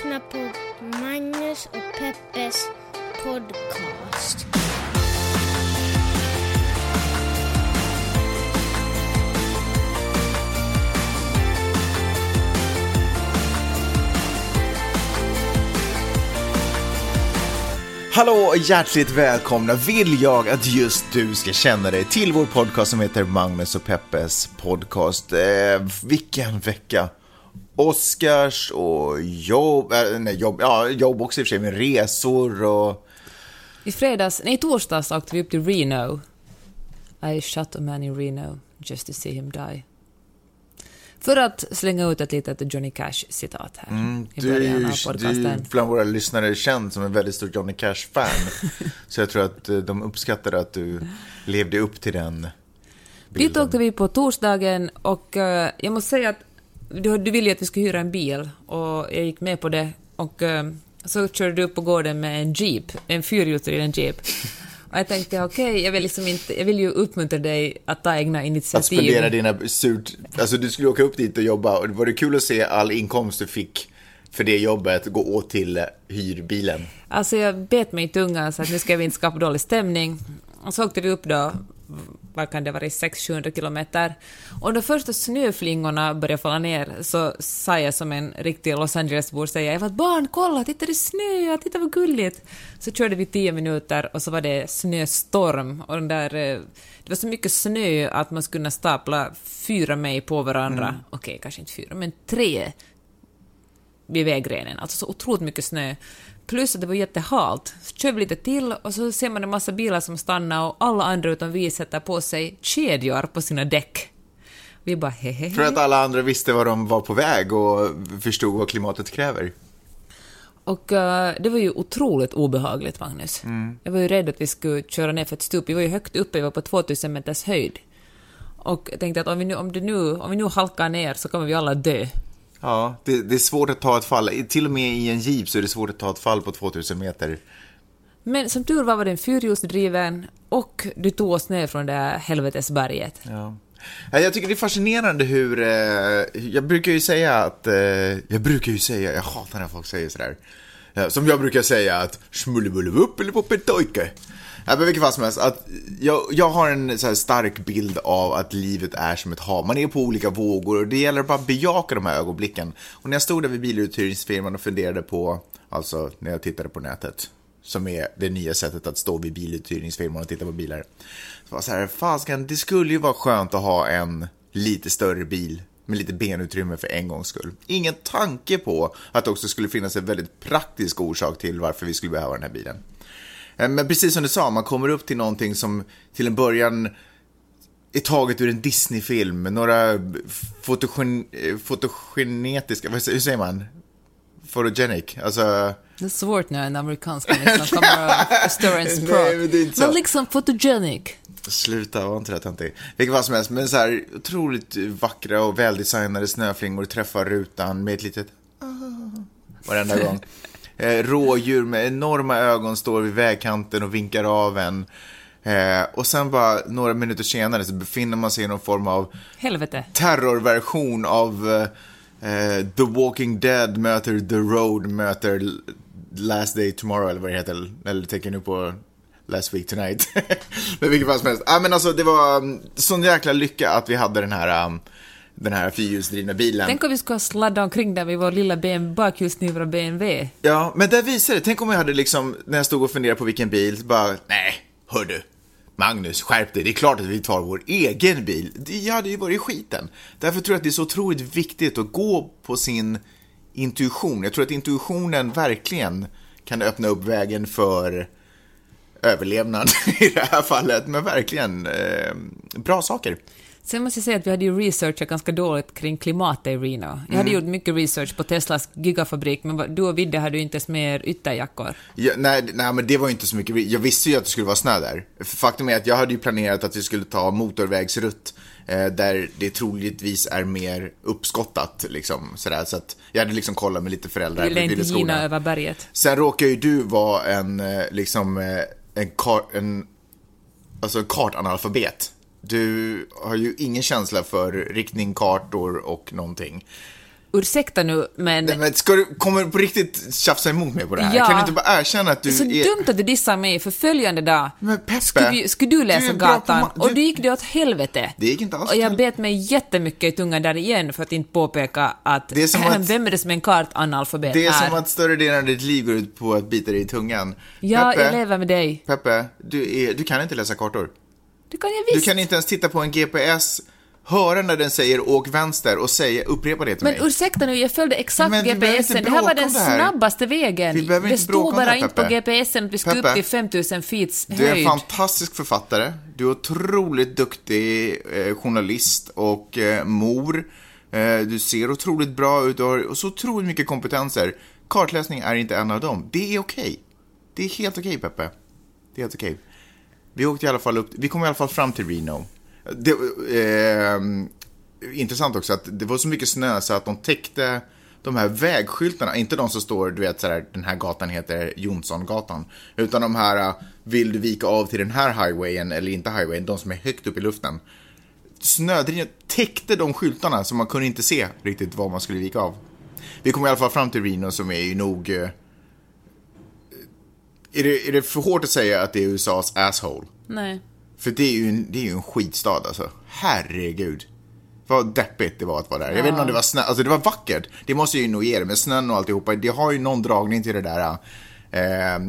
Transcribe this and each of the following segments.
lyssnar på Magnus och Peppes podcast. Hallå och hjärtligt välkomna vill jag att just du ska känna dig till vår podcast som heter Magnus och Peppes podcast. Eh, vilken vecka! Oscars och jobb, äh, nej, jobb, ja, jobb också i och för sig med resor och... I fredags, nej torsdags åkte vi upp till Reno. I shot a man in Reno just to see him die. För att slänga ut ett litet Johnny Cash-citat här Mm, i du, början av du podcasten. bland våra lyssnare är känd som en väldigt stor Johnny Cash-fan. så jag tror att eh, de uppskattar att du levde upp till den Dit bilden. åkte vi på torsdagen och eh, jag måste säga att du, du ville ju att vi skulle hyra en bil och jag gick med på det och eh, så körde du upp på gården med en jeep, en fyrhjulsdriven jeep. Och jag tänkte okej, jag vill liksom inte, jag vill ju uppmuntra dig att ta egna Att initiativ. spendera dina surt... Alltså du skulle åka upp dit och jobba och var det kul att se all inkomst du fick för det jobbet gå åt till eh, hyrbilen? Alltså jag bet mig i tungan så att nu ska vi inte skapa dålig stämning. Och så åkte vi upp då, vad kan det vara, 600-700 kilometer. Och de första snöflingorna började falla ner så sa jag som en riktig Los Angeles-bor säger jag var ett barn, kolla, titta det snöar, titta vad gulligt. Så körde vi 10 minuter och så var det snöstorm och den där, eh, det var så mycket snö att man skulle kunna stapla fyra mig på varandra. Okej, kanske inte fyra, men tre vid vägrenen. Alltså så otroligt mycket snö. Plus att det var jättehalt. Så kör vi lite till och så ser man en massa bilar som stannar och alla andra utom vi sätter på sig kedjor på sina däck. Vi bara hehehe. För att alla andra visste var de var på väg och förstod vad klimatet kräver. Och eh, det var ju otroligt obehagligt, Magnus. Jag var ju rädd att vi skulle köra ner för ett stup. Vi var ju högt uppe, vi var på 2000 meters höjd. Och jag tänkte att om vi nu, om det nu, om vi nu halkar ner så kommer vi alla dö. Ja, det, det är svårt att ta ett fall. Till och med i en jeep så är det svårt att ta ett fall på 2000 meter. Men som tur var var den fyrhjulsdriven och du tog oss ner från det här helvetesberget. Ja. Ja, Jag tycker det är fascinerande hur, eh, jag brukar ju säga att, eh, jag brukar ju säga, jag hatar när folk säger sådär. Som jag brukar säga att, smullebulleup eller poppetoike. Ja, men vilket fall som helst, att jag, jag har en så här stark bild av att livet är som ett hav. Man är på olika vågor och det gäller att bara bejaka de här ögonblicken. Och när jag stod där vid biluthyrningsfirman och funderade på, alltså när jag tittade på nätet, som är det nya sättet att stå vid biluthyrningsfirman och titta på bilar. Så var så här, fasken, det skulle ju vara skönt att ha en lite större bil med lite benutrymme för en gångs skull. Ingen tanke på att det också skulle finnas en väldigt praktisk orsak till varför vi skulle behöva den här bilen. Eh, Men precis som du sa, man kommer upp till någonting som till en början är taget ur en Disney-film. Några fotogen, eh, fotogenetiska, hur säger man? Photogenic, alltså... Det är svårt när en amerikansk liksom kommer och större en Nej, språk. men liksom photogenic. Sluta, var inte det töntig. Vilket vad som helst, men så här otroligt vackra och väldesignade snöflingor träffar rutan med ett litet ah, varenda gång. Eh, rådjur med enorma ögon står vid vägkanten och vinkar av en. Eh, och sen bara några minuter senare så befinner man sig i någon form av Helvete. terrorversion av eh, eh, The Walking Dead möter The Road möter Last Day Tomorrow eller vad det heter. Eller tänker nu på Last Week Tonight. men vilket fall som helst. Ja, men alltså det var um, sån jäkla lycka att vi hade den här, um, den här fyrhjulsdrivna bilen. Tänk om vi skulle ha sladdat omkring där med vår lilla BMW, bakhjulsdrivna BMW. Ja, men där visar det. Tänk om jag hade liksom, när jag stod och funderade på vilken bil, bara, nej, hör du. Magnus, skärp dig. Det är klart att vi tar vår egen bil. Det hade ju varit skiten. Därför tror jag att det är så otroligt viktigt att gå på sin intuition. Jag tror att intuitionen verkligen kan öppna upp vägen för överlevnad i det här fallet. Men verkligen eh, bra saker. Sen måste jag säga att vi hade ju researchat ganska dåligt kring klimatet i Reno. Jag Mm. hade gjort mycket research på Teslas gigafabrik, men du och Vidde hade ju inte ens med er ytterjackor. Ja, nej, nej, men det var ju inte så mycket. Jag visste ju att det skulle vara snö där. Faktum är att jag hade ju planerat att vi skulle ta motorvägsrutt eh, där det troligtvis är mer uppskottat. Liksom, sådär. Så att jag hade liksom kollat med lite föräldrar. Ville inte gina över berget. Sen råkar ju du vara en, eh, liksom, eh, en, kar, en, alltså en kartanalfabet. Du har ju ingen känsla för riktning, kartor och någonting. ursäkta nu, men... Nej, men ska du, kommer du på riktigt tjafsa emot mig på det här? Ja. Kan du inte bara erkänna att du det är så är... dumt att du dissar mig, för följande dag Men Peppe, skulle, skulle du läsa du är gatan ma- och du- då gick det åt helvete. Det gick inte alls Och jag bet mig jättemycket i tungan där igen för att inte påpeka att, Det är som att- vem är det som är en kartanalfabet Det är här? som att större delen av ditt liv går ut på att bita dig i tungan. Ja, Peppe, jag lever med dig. Peppe, du, är, du kan inte läsa kartor. Kan jag Du visst. kan inte ens titta på en GPS, höra när den säger åk vänster och säga, upprepa det till Men mig. ursäkta nu, jag följde exakt Men GPSen. Det här var den här. snabbaste vägen. Vi behöver det inte stod om det bara här, inte på. GPSen att vi skulle upp till 5000 feets Du är en höjd. fantastisk författare, du är otroligt duktig eh, journalist och eh, mor. Eh, du ser otroligt bra ut och har så otroligt mycket kompetenser. Kartläsning är inte en av dem. Det är okej. Det är helt okej, Peppe. Det är helt okej. Vi åkte i alla fall upp, vi kom i alla fall fram till Reno. Det, eh, intressant också att det var så mycket snö så att de täckte de här vägskyltarna, inte de som står, du vet sådär, den här gatan heter Jonssongatan, utan de här, äh, vill du vika av till den här highwayen eller inte highwayen, de som är högt upp i luften. Snödrinet täckte de skyltarna så man kunde inte se riktigt vad man skulle vika av. Vi kom i alla fall fram till Reno som är ju nog... Äh, är det, är det för hårt att säga att det är USAs asshole? Nej. För det är ju en, det är ju en skitstad alltså. Herregud. Vad deppigt det var att vara där. Jag vet inte om det var snö, alltså det var vackert. Det måste jag ju nog ge det, med snön och alltihopa. Det har ju någon dragning till det där. Eh,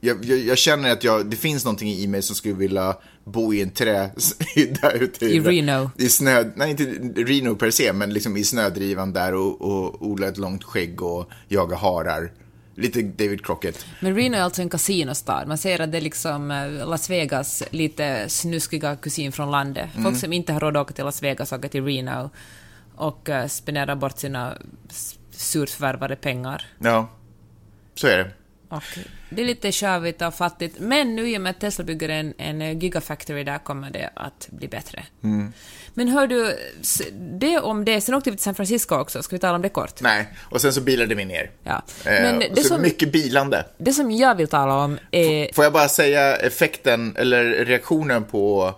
jag, jag, jag känner att jag, det finns någonting i mig som skulle vilja bo i en trähydda ute I Reno. I snö, nej inte Reno per se, men liksom i snödrivan där och, och odla ett långt skägg och jaga harar. Lite David Crockett. Men Reno är alltså en kasinostad. Man säger att det är liksom eh, Las Vegas lite snuskiga kusin från landet. Mm. Folk som inte har råd att åka till Las Vegas åker till Reno och uh, spenderar bort sina surt förvärvade pengar. Ja, så är det. Och det är lite sjövigt och fattigt, men nu i och med att Tesla bygger en, en eh, gigafactory där kommer det att bli bättre. Mm. Men hör du, det om det, sen åkte vi till San Francisco också, ska vi tala om det kort? Nej, och sen så bilade vi ner. Ja. Eh, Men och det så som, mycket bilande. det som jag vill tala om är... Får jag bara säga effekten, eller reaktionen på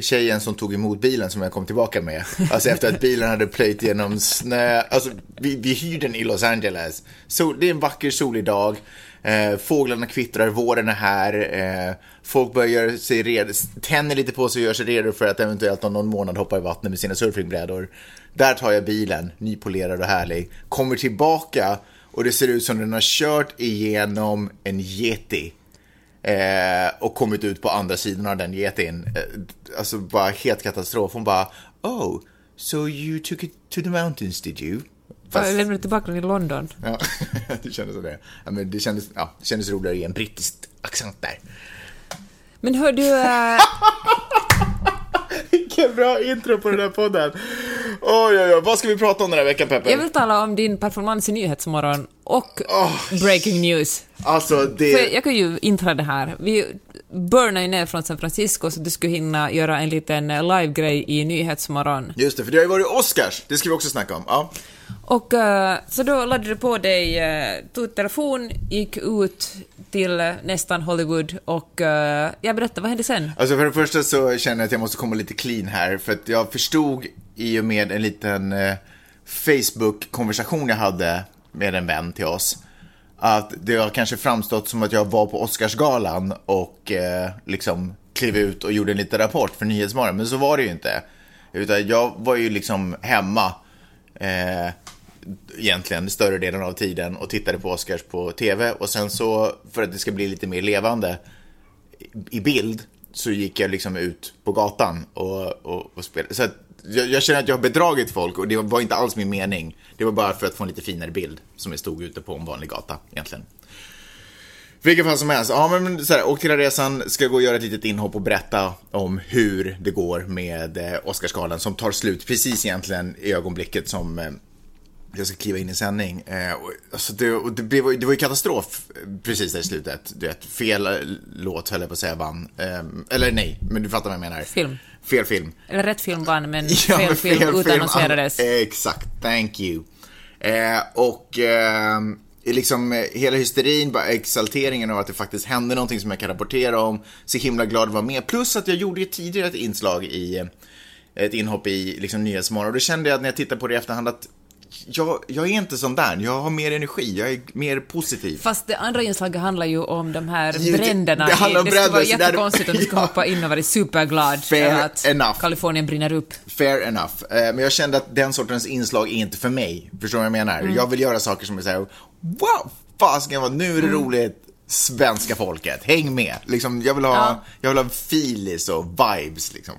tjejen som tog emot bilen som jag kom tillbaka med. Alltså efter att bilen hade plöjt genom snö. Alltså vi, vi hyr den i Los Angeles. Så det är en vacker solig dag. Eh, fåglarna kvittrar, våren är här. Eh, folk börjar göra sig redo, tänder lite på sig och gör sig redo för att eventuellt om någon månad hoppa i vattnet med sina surfingbrädor. Där tar jag bilen, nypolerad och härlig. Kommer tillbaka och det ser ut som den har kört igenom en yeti. Eh, och kommit ut på andra sidan av den getin. Eh, alltså bara helt katastrof. Hon bara, oh, so you took it to the mountains did you? Fast, Jag lämnade tillbaka den i London. ja, det kändes det. Ja, men det kändes, ja, det kändes roligare i en brittisk accent där. Men hör du... äh, Vilken bra intro på den här podden. Oj, oj, oj. Vad ska vi prata om den här veckan, Peppe? jag vill tala om din performance i Nyhetsmorgon och Åh, breaking news. Alltså, För det... jag kan ju intra det här. Vi burnade ju ner från San Francisco så du skulle hinna göra en liten eh, live-grej i Nyhetsmorgon. Just det, för det har ju varit Oscars. Det ska vi också snacka om. Ja. Och uh, så då laddade du på dig, uh, tog telefon, gick ut till uh, nästan Hollywood och uh, jag berättade, vad hände sen? Alltså för det första så känner jag att jag måste komma lite clean här, för att jag förstod i och med en liten Facebook-konversation jag hade med en vän till oss, att det har kanske framstått som att jag var på Oscarsgalan och liksom klev ut och gjorde en liten rapport för Nyhetsmorgon, men så var det ju inte. Utan jag var ju liksom hemma egentligen större delen av tiden och tittade på Oscars på TV och sen så för att det ska bli lite mer levande i bild så gick jag liksom ut på gatan och, och, och spelade. Så att jag, jag känner att jag har bedragit folk och det var inte alls min mening. Det var bara för att få en lite finare bild som jag stod ute på en vanlig gata egentligen. Vilken fall som helst, ja men så här, åk till den resan, ska gå och göra ett litet inhopp och berätta om hur det går med eh, Oscarsgalan som tar slut precis egentligen i ögonblicket som eh, jag ska kliva in i sändning. Eh, och, alltså det, och det, blev, det var ju katastrof precis där i slutet. Du vet, fel låt höll jag på att säga vann. Eh, eller nej, men du fattar vad jag menar. Film. Fel film. Eller rätt film vann, men Ja, fel men film utannonserades. Exakt, thank you. Eh, och eh, liksom eh, hela hysterin, bara exalteringen av att det faktiskt hände någonting som jag kan rapportera om. Så himla glad att vara med. Plus att jag gjorde ju tidigare ett inslag i, eh, ett inhopp i liksom, Nyhetsmorgon. Och då kände jag att när jag tittade på det i efterhand att jag, jag är inte sån där. Jag har mer energi, jag är mer positiv. Fast det andra inslaget handlar ju om de här Jo, det- bränderna. det handlar om det skulle vara bränder, jättekonstigt om du Ja. hoppa in och vara superglad Fair över att enough. Kalifornien brinner upp. Fair enough. Eh, Men jag kände att den sortens inslag är inte för mig. Förstår du vad jag menar? Mm. Jag vill göra saker som är såhär, wow, fasiken vad, nu är det Mm. roligt. Svenska folket, häng med. Liksom, jag, vill ha, Ja. jag vill ha filis och vibes, liksom.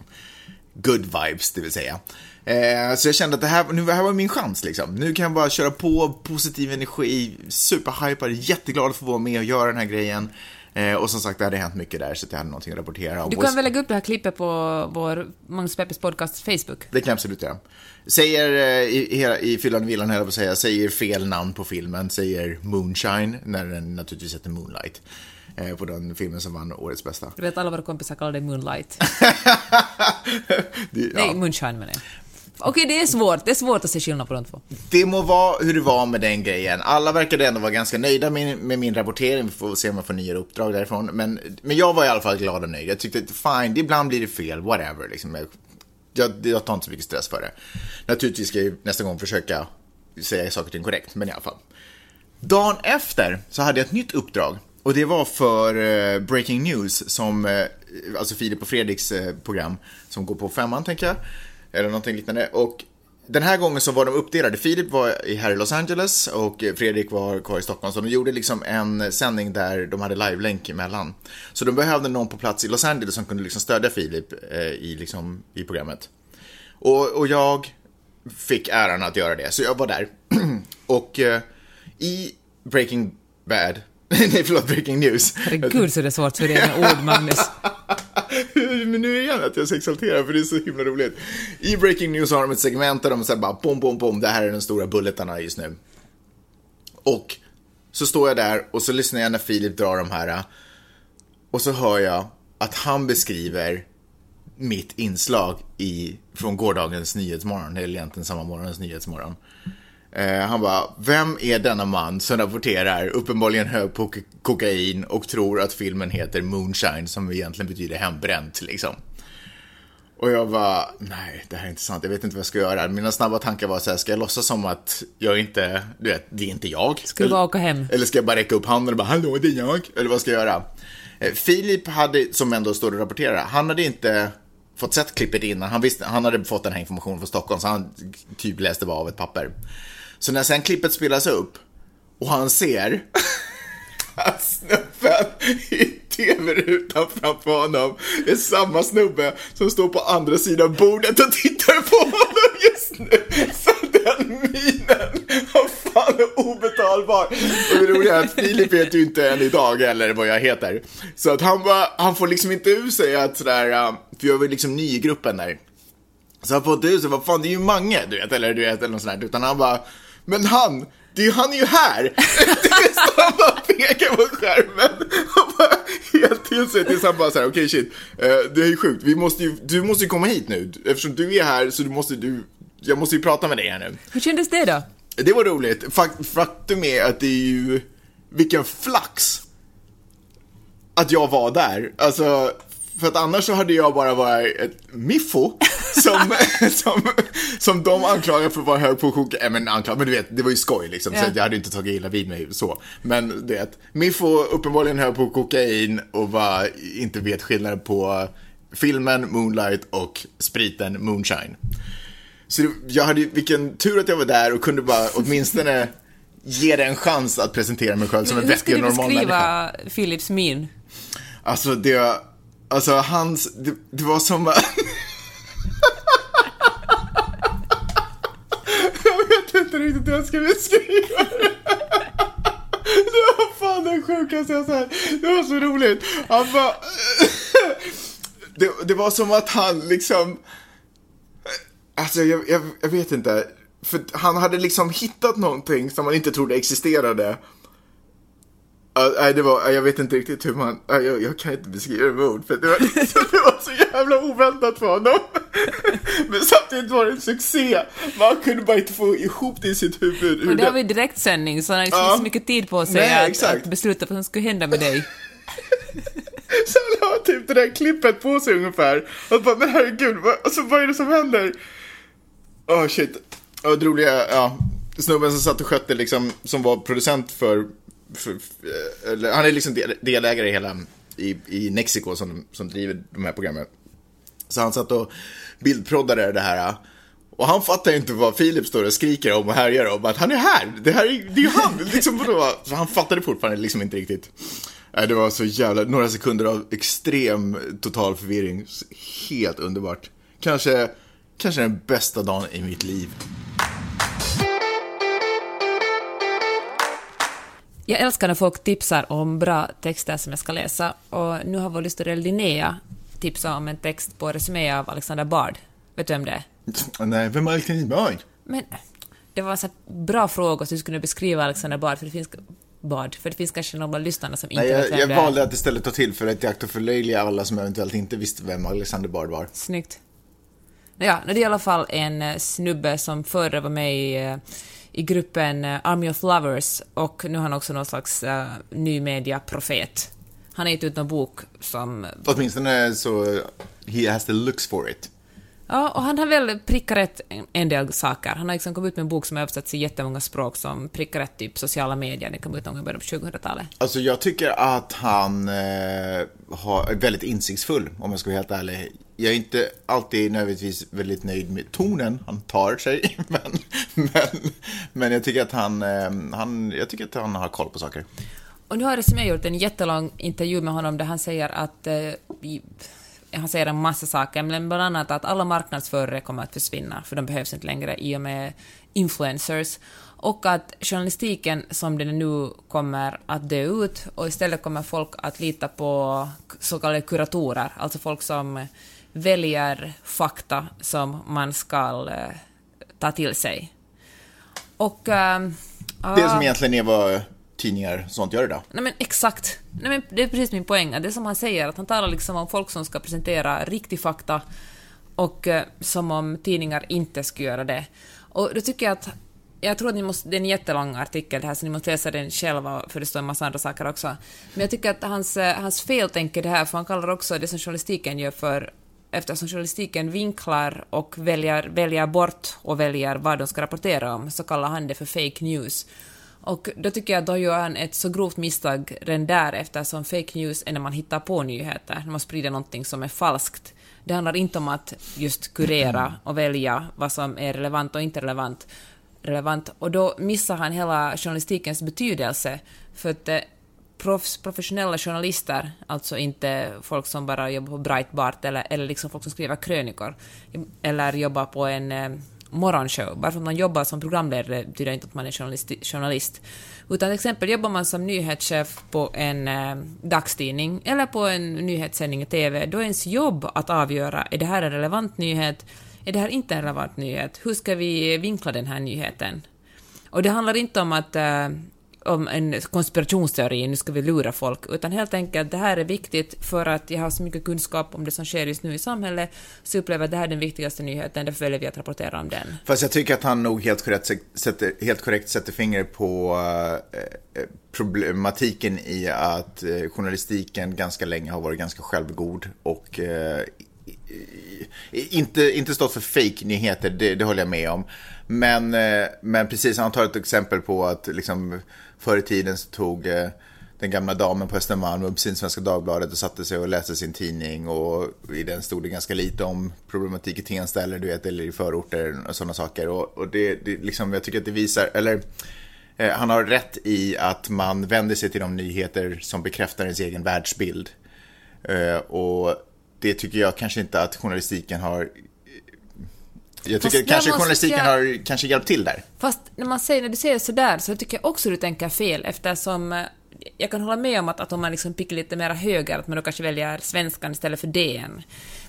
Good vibes, det vill säga. Eh, så jag kände att det här, nu, det här var min chans liksom. Nu kan jag bara köra på, positiv energi, superhypad, jätteglad att få vara med och göra den här grejen. Eh, och som sagt, det hade hänt mycket där så att jag hade någonting att rapportera. Du kan väl lägga upp det här klippet på vår Magnus Peppers podcast Facebook? Det kan jag absolut göra. Säger eh, i, i, Fyllan villan, höll jag på att säga, säger fel namn på filmen, säger Moonshine, när den naturligtvis heter Moonlight. Eh, på den filmen som vann årets bästa. Du vet alla våra kompisar kallar det Moonlight. Det, Nej, ja. Moonshine menar jag. Okej, det är svårt. Det är svårt att se skillnad på de två. det må vara hur det var med den grejen. Alla verkade ändå vara ganska nöjda med, med min rapportering. Vi får se om jag får nya uppdrag därifrån. Men, men jag var i alla fall glad och nöjd. Jag tyckte att fine, ibland blir det fel, whatever. Liksom. Jag, jag, jag tar inte så mycket stress för det. Naturligtvis ska jag nästa gång försöka säga saker och ting korrekt, men i alla fall. Dagen efter så hade jag ett nytt uppdrag. Och det var för eh, Breaking News, som, eh, alltså Filip och Fredriks eh, program, som går på femman, tänker jag. Eller någonting liknande. Och den här gången så var de uppdelade. Filip var här i Los Angeles och Fredrik var kvar i Stockholm. Så de gjorde liksom en sändning där de hade live-länk emellan. Så de behövde någon på plats i Los Angeles som kunde liksom stödja Filip eh, i, liksom, i programmet. Och, och jag fick äran att göra det, så jag var där. och eh, i Breaking Bad, nej förlåt, Breaking News. Herregud så det är svårt för dig med ord, Magnus. Men nu igen att jag är så exalterad för det är så himla roligt. I Breaking News har de ett segment där de säger bara bom, bom, bom, det här är de stora bulletarna just nu. Och så står jag där och så lyssnar jag när Filip drar de här. Och så hör jag att han beskriver mitt inslag i, från gårdagens Nyhetsmorgon, eller egentligen samma morgons Nyhetsmorgon. Eh, han bara, vem är denna man som rapporterar uppenbarligen hög på kokain och tror att filmen heter Moonshine som egentligen betyder hembränt liksom. Och jag bara, nej, det här är inte sant, jag vet inte vad jag ska göra. Mina snabba tankar var så här, ska jag låtsas som att jag inte, du vet, det är inte jag? Ska du bara åka hem? Eller ska jag bara räcka upp handen och bara hallå det är jag? Eller vad ska jag göra? Eh, Filip hade, som ändå står och rapporterar, han hade inte fått sett klippet innan. Han, visste, han hade fått den här informationen från Stockholm så han typ läste bara av ett papper. Så när sen klippet spelas upp och han ser att snubben i tv-rutan framför honom är samma snubbe som står på andra sidan bordet och tittar på honom just nu. Så den minen, vad fan är obetalbar. Och det roliga är att Filip vet ju inte än idag eller vad jag heter. Så att han bara, han får liksom inte ur sig att sådär, äh, för jag var liksom ny i gruppen där. Så han får inte ur sig, vad fan det är ju Mange, du vet, eller du vet, eller något sånt där. Utan han bara, men han, det han är ju här! Det är så han bara pekar på skärmen och bara helt till sig tills han bara såhär, okej shit, eh, det är ju sjukt, vi måste ju, du måste ju komma hit nu. Eftersom du är här så du måste, du, jag måste ju prata med dig här nu. Hur kändes det då? Det var roligt. Fak- Faktum är att det är ju, vilken flax att jag var där. Alltså, för att annars så hade jag bara varit ett miffo som, som, som de anklagar för att vara hög på kokain. Äh, men anklagar, men du vet, det var ju skoj liksom, så Ja. att jag hade inte tagit illa vid mig så. Men du vet, miffo uppenbarligen hög på kokain och bara inte vet skillnaden på filmen Moonlight och spriten Moonshine. Så jag hade, vilken tur att jag var där och kunde bara åtminstone ge det en chans att presentera mig själv som en Hur vettig skulle och du normal människa. beskriva Philips min? Alltså det, alltså hans, det, det var som att... jag vet inte riktigt hur jag ska beskriva det. Det var fan det sjukaste jag sett. Det var så roligt. Han bara... Det, det var som att han liksom... Alltså jag, jag, jag vet inte. För han hade liksom hittat någonting som man inte trodde existerade. Ja, nej, det var, jag vet inte riktigt hur man, ja, jag, jag kan inte beskriva det med ord för det var, det var så jävla oväntat för honom. Men samtidigt var det en succé. Man kunde bara inte få ihop det i sitt huvud. Och det har vi direktsändning, så han har liksom Ja. inte så mycket tid på sig Nej, att, att besluta vad som skulle hända med dig. Så han har typ det där klippet på sig ungefär. Och bara, men herregud, vad, alltså, vad är det som händer? Åh oh, shit. Och det roliga, ja. snubben som satt och skötte liksom, som var producent för, för, för eller, han är liksom del, delägare i hela, i, i Nexiko som, som driver de här programmen. Så han satt och bildproddade det här. Och han fattar ju inte vad Filip står och skriker om och härjar om, att han är här, det här är, det är ju han, liksom? Så han fattade fortfarande liksom inte riktigt. Det var så jävla, några sekunder av extrem total förvirring. Helt underbart. Kanske, kanske den bästa dagen i mitt liv. Jag älskar när folk tipsar om bra texter som jag ska läsa och nu har vår lyssnare Linnea tipsat om en text på Resumé av Alexander Bard. Vet du vem det är? Nej, vem är Alexander Bard? Men det var här bra fråga så du skulle beskriva Alexander Bard, för det finns Bard, för det finns kanske någon av lyssnarna som inte Nej, jag, vet vem jag det är. valde att istället ta till för att i akt och förlöjliga alla som eventuellt inte visste vem Alexander Bard var. Snyggt. Ja, det är i alla fall en eh, snubbe som förr var med i, eh, i gruppen eh, Army of Lovers och nu har han också någon slags uh, ny media-profet. Han har gett ut någon bok som... Åtminstone så, eh, he has the looks for it. Ja, och han har väl prickat rätt en- del saker. Han har liksom kommit ut med en bok som översatts i jättemånga språk som prickar rätt typ sociala medier. Den kom ut någon gång i början på 2000-talet. Alltså jag tycker att han eh, har, är väldigt insiktsfull, om jag ska vara helt ärlig. Jag är inte alltid nödvändigtvis väldigt nöjd med tonen han tar sig, men, men, men jag tycker att han, eh, han, jag tycker att han har koll på saker. Och nu har Resumé gjort en jättelång intervju med honom där han säger att... Eh, han säger en massa saker, men bland annat att alla marknadsförare kommer att försvinna, för de behövs inte längre i och med influencers. Och att journalistiken som den nu kommer att dö ut och istället kommer folk att lita på så kallade kuratorer, alltså folk som väljer fakta som man ska eh, ta till sig. Och... ehm, Det ja. som egentligen är vad tidningar och sånt gör idag. Nej men exakt. Nej, men det är precis min poäng. Det är som han säger, att han talar liksom om folk som ska presentera riktig fakta och eh, som om tidningar inte skulle göra det. Och då tycker jag att jag tror att ni måste, det är en jättelång artikel det här, så ni måste läsa den själva, för det står en massa andra saker också. Men jag tycker att hans, eh, hans fel tänker det här, för han kallar också det som journalistiken gör för eftersom journalistiken vinklar och väljer, väljer bort och väljer vad de ska rapportera om, så kallar han det för fake news. Och då tycker jag att då gör han ett så grovt misstag redan där eftersom fake news är när man hittar på nyheter, när man sprider någonting som är falskt. Det handlar inte om att just kurera och välja vad som är relevant och inte relevant. relevant. Och då missar han hela journalistikens betydelse, för att eh, proffs, professionella journalister, alltså inte folk som bara jobbar på Breitbart eller, eller liksom folk som skriver krönikor, eller jobbar på en eh, morgonshow. Bara för att man jobbar som programledare betyder inte att man är journalist. journalist. Utan till exempel jobbar man som nyhetschef på en eh, dagstidning eller på en nyhetssändning i TV, då är ens jobb att avgöra är det här en relevant nyhet, är det här inte en relevant nyhet, hur ska vi vinkla den här nyheten? Och det handlar inte om att eh, om en konspirationsteori, nu ska vi lura folk, utan helt enkelt det här är viktigt för att jag har så mycket kunskap om det som sker just nu i samhället, så upplever jag att det här är den viktigaste nyheten, därför väljer vi att rapportera om den. Fast jag tycker att han nog helt korrekt sätter, helt korrekt sätter fingret på eh, eh, problematiken i att eh, journalistiken ganska länge har varit ganska självgod och eh, inte, inte stått för fake-nyheter, det, det håller jag med om. Men, eh, men precis, han tar ett exempel på att liksom, förr i tiden så tog eh, den gamla damen på Östermalm upp sin Svenska Dagbladet och satte sig och läste sin tidning och i den stod det ganska lite om problematik i Tensta eller, du vet, eller i förorter och sådana saker. Och, och det, det liksom, jag tycker att det visar, eller eh, han har rätt i att man vänder sig till de nyheter som bekräftar ens egen världsbild. Eh, och det tycker jag kanske inte att journalistiken har jag tycker Fast kanske journalistiken jag- har kanske hjälpt till där. Fast när, man säger, när du säger sådär så tycker jag också du tänker fel eftersom eh, jag kan hålla med om att, att om man liksom pickar lite mer höger, att man då kanske väljer svenskan istället för DN.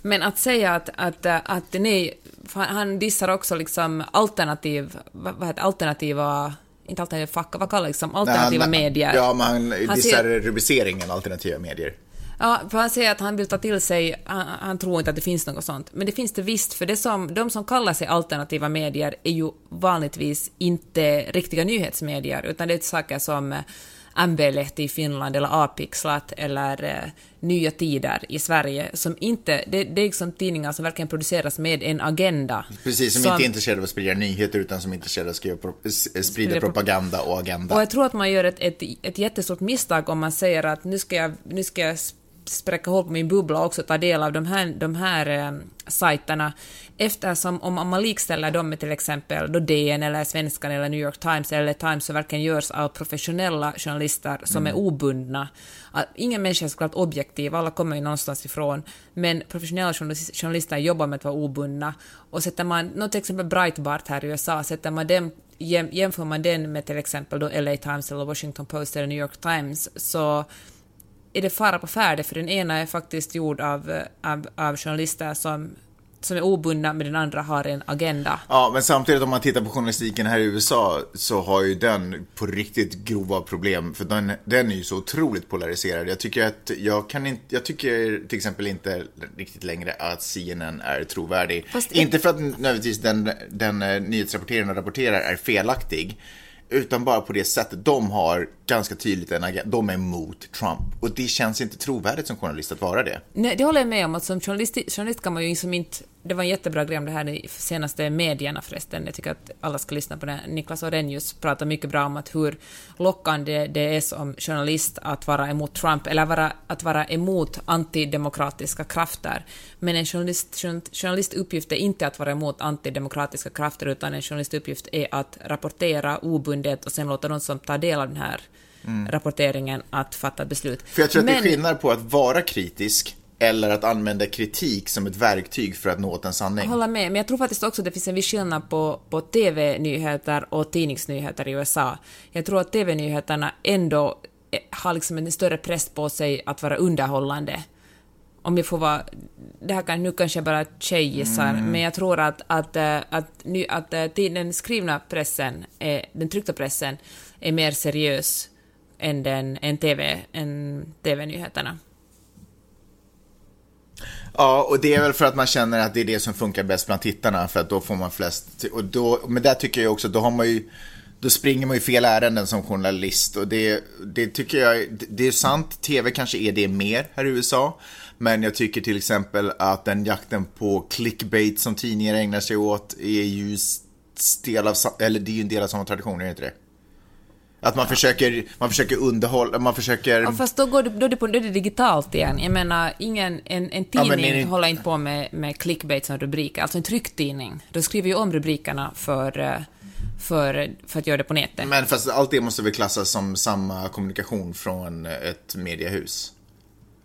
Men att säga att, att, eh, att nej, han- dissar också liksom alternativ, vad, heter alternativa, inte alternativa fack, vad kallar liksom alternativa Han- medier. Ja, Han dissar ser- rubriceringen alternativa medier. Ja, för han säger att han vill ta till sig, han, han tror inte att det finns något sånt. Men det finns det visst, för det som, de som kallar sig alternativa medier är ju vanligtvis inte riktiga nyhetsmedier, utan det är saker som eh, MB-lehti i Finland eller A-pixlat eller eh, Nya Tider i Sverige som inte, det, det är liksom tidningar som verkligen produceras med en agenda. Precis, som, inte är intresserade av att sprida nyheter utan som är intresserade av att skriva, pro- s- sprida propaganda och agenda. Och jag tror att man gör ett, ett, ett jättestort misstag om man säger att nu ska jag, nu ska jag spräcka hål på min bubbla och också ta del av de här, de här eh, sajterna eftersom om man likställer dem med till exempel då DN eller Svenskan eller New York Times eller Times som verkligen görs av professionella journalister som är obundna. Ingen människa är såklart objektiv, alla kommer ju någonstans ifrån, men professionella journalis- journalister jobbar med att vara obundna. Och sätter man, nå till exempel Breitbart här i USA, sätter man dem jäm, jämför man den med till exempel då LA Times eller Washington Post eller New York Times så är det fara på färde, för den ena är faktiskt gjord av, eh, av, av journalister som, som är obundna, men den andra har en agenda. Ja, men samtidigt om man tittar på journalistiken här i USA så har ju den på riktigt grova problem. För den, den är ju så otroligt polariserad. Jag tycker att jag kan inte, jag tycker till exempel inte riktigt längre att CNN är trovärdig. Fast- Inte för att nödvändigtvis den, den eh, nyhetsrapporteringen och rapporterar är felaktig. Utan bara på det sättet de har ganska tydligt en agenda. De är emot Trump. Och det känns inte trovärdigt som journalist att vara det. Nej, det håller jag med om. Att som journalist, journalist kan man ju liksom inte... Det var en jättebra grej om det här i senaste medierna förresten. Jag tycker att alla ska lyssna på det. Niklas Orrenius pratar mycket bra om att hur lockande det är som journalist att vara emot Trump, eller vara, att vara emot antidemokratiska krafter. Men en journalist, journalistuppgift är inte att vara emot antidemokratiska krafter, utan en journalistuppgift är att rapportera obundet och sen låta de som tar del av den här rapporteringen att fatta beslut. För jag tror att det Men- är skillnad på att vara kritisk eller att använda kritik som ett verktyg för att nå åt en sanning. Jag håller med, men jag tror faktiskt också att det finns en viss skillnad på, på TV-nyheter och tidningsnyheter i USA. Jag tror att TV-nyheterna ändå eh, har liksom en större press på sig att vara underhållande. Om jag får vara... Det här kan nu kanske jag bara tjejgissar, men jag tror att, att, eh, att, ny, att eh, den skrivna pressen, den tryckta pressen, är mer seriös än, den, än, TV, TV-nyheterna. Ja, och det är väl för att man känner att det är det som funkar bäst bland tittarna, för att då får man flest... Och då, men där tycker jag också, då har man ju... Då springer man ju fel ärenden som journalist och det, det tycker jag, det är sant, tv kanske är det mer här i USA. Men jag tycker till exempel att den jakten på clickbait som tidningar ägnar sig åt är ju del av, eller det är ju en del av samma tradition, är det inte det? Att man försöker, man försöker underhålla, man försöker... Ja, fast då, går det, då, är det på, då är det digitalt igen. Jag menar, ingen, en, en Ja, tidning är det- håller inte på med, med clickbait som rubriker. Alltså en trycktidning, de skriver ju om rubrikerna för, eh, för, för att göra det på nätet. Men fast allt det måste väl klassas som samma kommunikation från ett mediehus?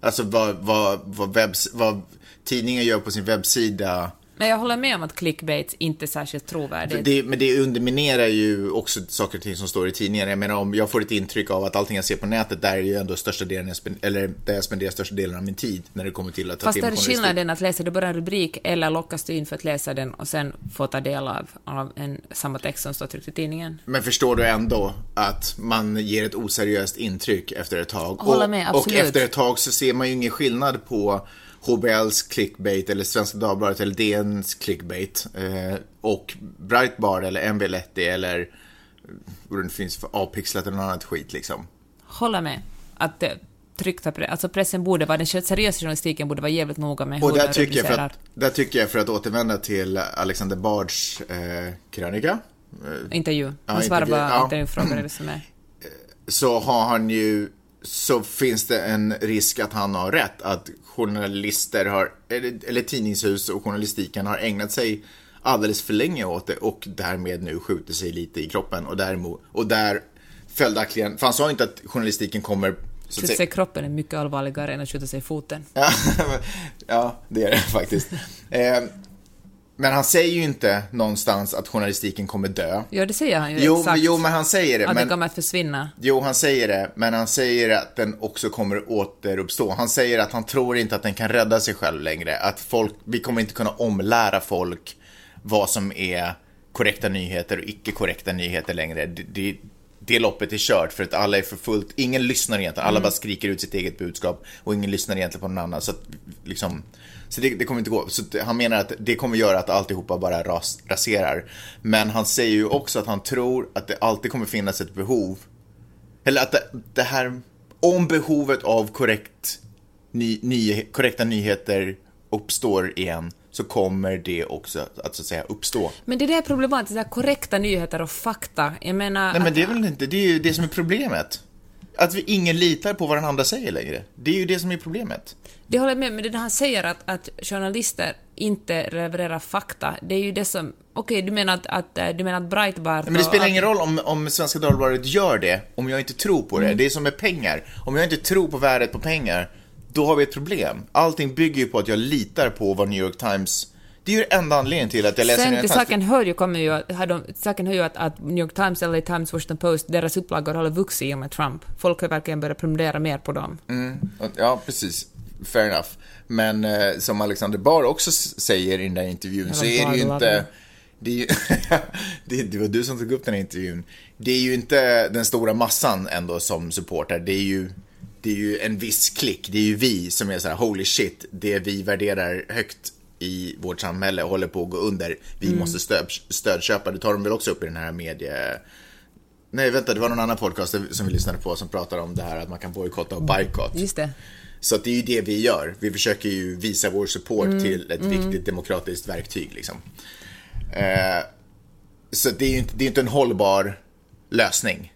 Alltså vad, vad, vad, webbs, vad tidningen gör på sin webbsida, Men jag håller med om att clickbait inte är särskilt trovärdigt. det, men det underminerar ju också saker och ting som står i tidningen. Jag menar om jag får ett intryck av att allting jag ser på nätet, där är ju ändå största delen, jag spen, eller där jag spenderar största delen av min tid när det kommer till att ta Fast till är det journalistik. skillnaden att läsa du bara en rubrik eller lockas du in för att läsa den och sen få ta del av, av en, samma text som står tryckt i tidningen? Men förstår du ändå att man ger ett oseriöst intryck efter ett tag? Håller och, med, och absolut. efter ett tag så ser man ju ingen skillnad på HBLs clickbait eller Svenska Dagbladet eller DNs clickbait eh, och Breitbart eller MV30 eller vad det finns för A-pixlat eller något annat skit liksom. Håller med. Att det, tryckta pre- alltså pressen borde vara, den seriösa journalistiken borde vara jävligt noga med Och hur där den tycker, jag för att, där tycker jag för att återvända till Alexander Bards eh, krönika Intervju. Ja, Han svarar intervju, bara ja. intervjufrågor, som är. så har han ju så finns det en risk att han har rätt att journalister har eller, tidningshus och journalistiken har ägnat sig alldeles för länge åt det och därmed nu skjuter sig lite i kroppen och däremot och där följaktligen för han sa inte att journalistiken kommer Skjuta sig i kroppen är mycket allvarligare än att skjuta sig i foten. ja, ja, det är det faktiskt. Eh, men han säger ju inte någonstans att journalistiken kommer dö. Ja, det säger han ju Jo, exakt. men, jo, men han säger det. att men, det kommer att försvinna. Jo, han säger det, men han säger att den också kommer återuppstå. Han säger att han tror inte att den kan rädda sig själv längre. Att folk, vi kommer inte kunna omlära folk vad som är korrekta nyheter och icke korrekta nyheter längre. Det, det, det loppet är kört för att alla är för fullt. Ingen lyssnar egentligen. Alla bara skriker ut sitt eget budskap och ingen lyssnar egentligen på någon annan. Så, att, liksom, så det, det kommer inte gå. Så han menar att det kommer göra att alltihopa bara ras, raserar. Men han säger ju också att han tror att det alltid kommer finnas ett behov Eller att det, det här, om behovet av korrekt, ny, ny, korrekta nyheter uppstår igen, så kommer det också att så att säga uppstå. Men det där är problematiskt, det där korrekta nyheter och fakta. Jag menar... Nej men det är väl inte, det är ju det som är problemet. Att vi ingen litar på vad den andra säger längre. Det är ju det som är problemet. Det håller jag med men det han säger att, att journalister inte levererar fakta, det är ju det som... Okej, okay, du menar att, att, eh, du menar att Breitbart... Men det spelar ingen roll om, om Svenska Dagbladet gör det, om jag inte tror på det. Mm. Det är som med pengar. Om jag inte tror på värdet på pengar, då har vi ett problem. Allting bygger ju på att jag litar på vad New York Times det är ju enda anledningen till att jag läser Sen till saken hör ju, kommer ju, de, saken hör ju att, att New York Times, LA Times, Washington Post, deras upplagor har vuxit i och med Trump. Folk har verkligen börjat prenumerera mer på dem. Mm, ja, precis. Fair enough. Men eh, som Alexander Barr också säger i den där intervjun så är det ju inte... Det, är ju, det, det var du som tog upp den här intervjun. Det är ju inte den stora massan ändå som supportar. Det är ju det är ju en viss klick, det är ju vi som är så här holy shit, det vi värderar högt i vårt samhälle håller på att gå under. Vi mm. måste stöd, stödköpa. Det tar de väl också upp i den här medie... Nej, vänta, det var någon annan podcast som vi lyssnade på som pratar om det här att man kan bojkotta och bojkott. Just det. Så det är ju det vi gör. Vi försöker ju visa vår support mm. till ett mm. viktigt demokratiskt verktyg. Liksom. Eh, så det är ju inte, det är inte en hållbar lösning.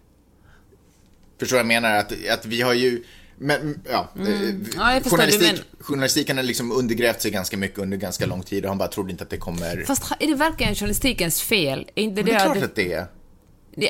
Förstår jag menar? Att, att vi har ju men, ja, mm. Eh, ja journalistik, men... Journalistiken har liksom undergrävt sig ganska mycket under ganska lång tid och han bara trodde inte att det kommer... Fast är det verkligen journalistikens fel? Är inte det, det är klart att det är.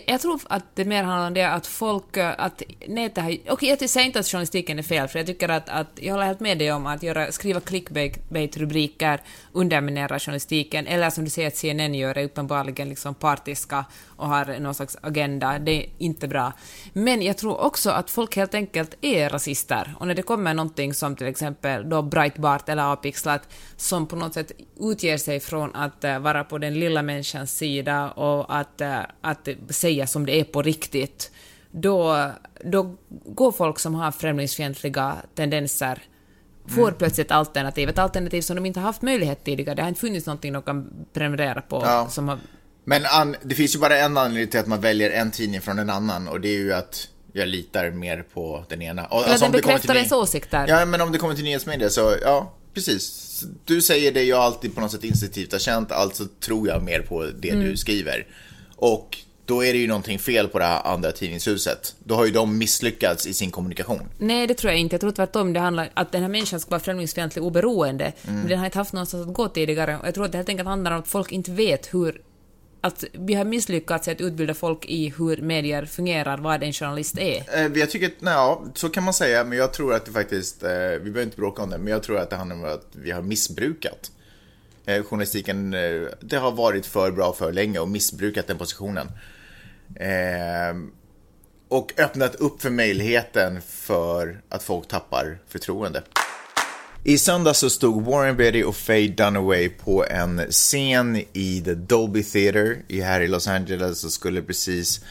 Jag tror att det mer handlar om det att folk, att nätet har... Okej, okay, jag säger inte att journalistiken är fel, för jag tycker att, att jag håller helt med dig om att göra, skriva clickbait-rubriker underminerar journalistiken, eller som du säger att CNN gör, är uppenbarligen liksom partiska och har någon slags agenda. Det är inte bra. Men jag tror också att folk helt enkelt är rasister, och när det kommer någonting som till exempel då Breitbart eller Apixlat, som på något sätt utger sig från att eh, vara på den lilla människans sida och att, eh, att säga som det är på riktigt, då, då går folk som har främlingsfientliga tendenser får mm. plötsligt alternativ, ett alternativ som de inte har haft möjlighet tidigare. Det har inte funnits någonting de kan prenumerera på. Ja. Som har... Men an, det finns ju bara en anledning till att man väljer en tidning från en annan och det är ju att jag litar mer på den ena. Och, Eller alltså, den bekräftar ens åsikter. Ja, men om det kommer till nyhetsmedia så, ja, precis. Du säger det jag alltid på något sätt instinktivt har känt, alltså tror jag mer på det mm. du skriver. Och då är det ju någonting fel på det här andra tidningshuset. Då har ju de misslyckats i sin kommunikation. Nej, det tror jag inte. Jag tror tvärtom det handlar om att den här människan ska vara främlingsfientlig oberoende. Mm. Men den har inte haft någonstans att gå tidigare. Och jag tror att det helt enkelt handlar om att folk inte vet hur att vi har misslyckats i att utbilda folk i hur medier fungerar, vad en journalist är. Eh, jag tycker att, ja, så kan man säga, men jag tror att det faktiskt, eh, vi behöver inte bråka om det, men jag tror att det handlar om att vi har missbrukat eh, journalistiken. Det har varit för bra för länge och missbrukat den positionen. Eh, och öppnat upp för möjligheten för att folk tappar förtroende. I söndag så stod Warren Beatty och Faye Dunaway på en scen i The Dolby Theatre här i Los Angeles och skulle precis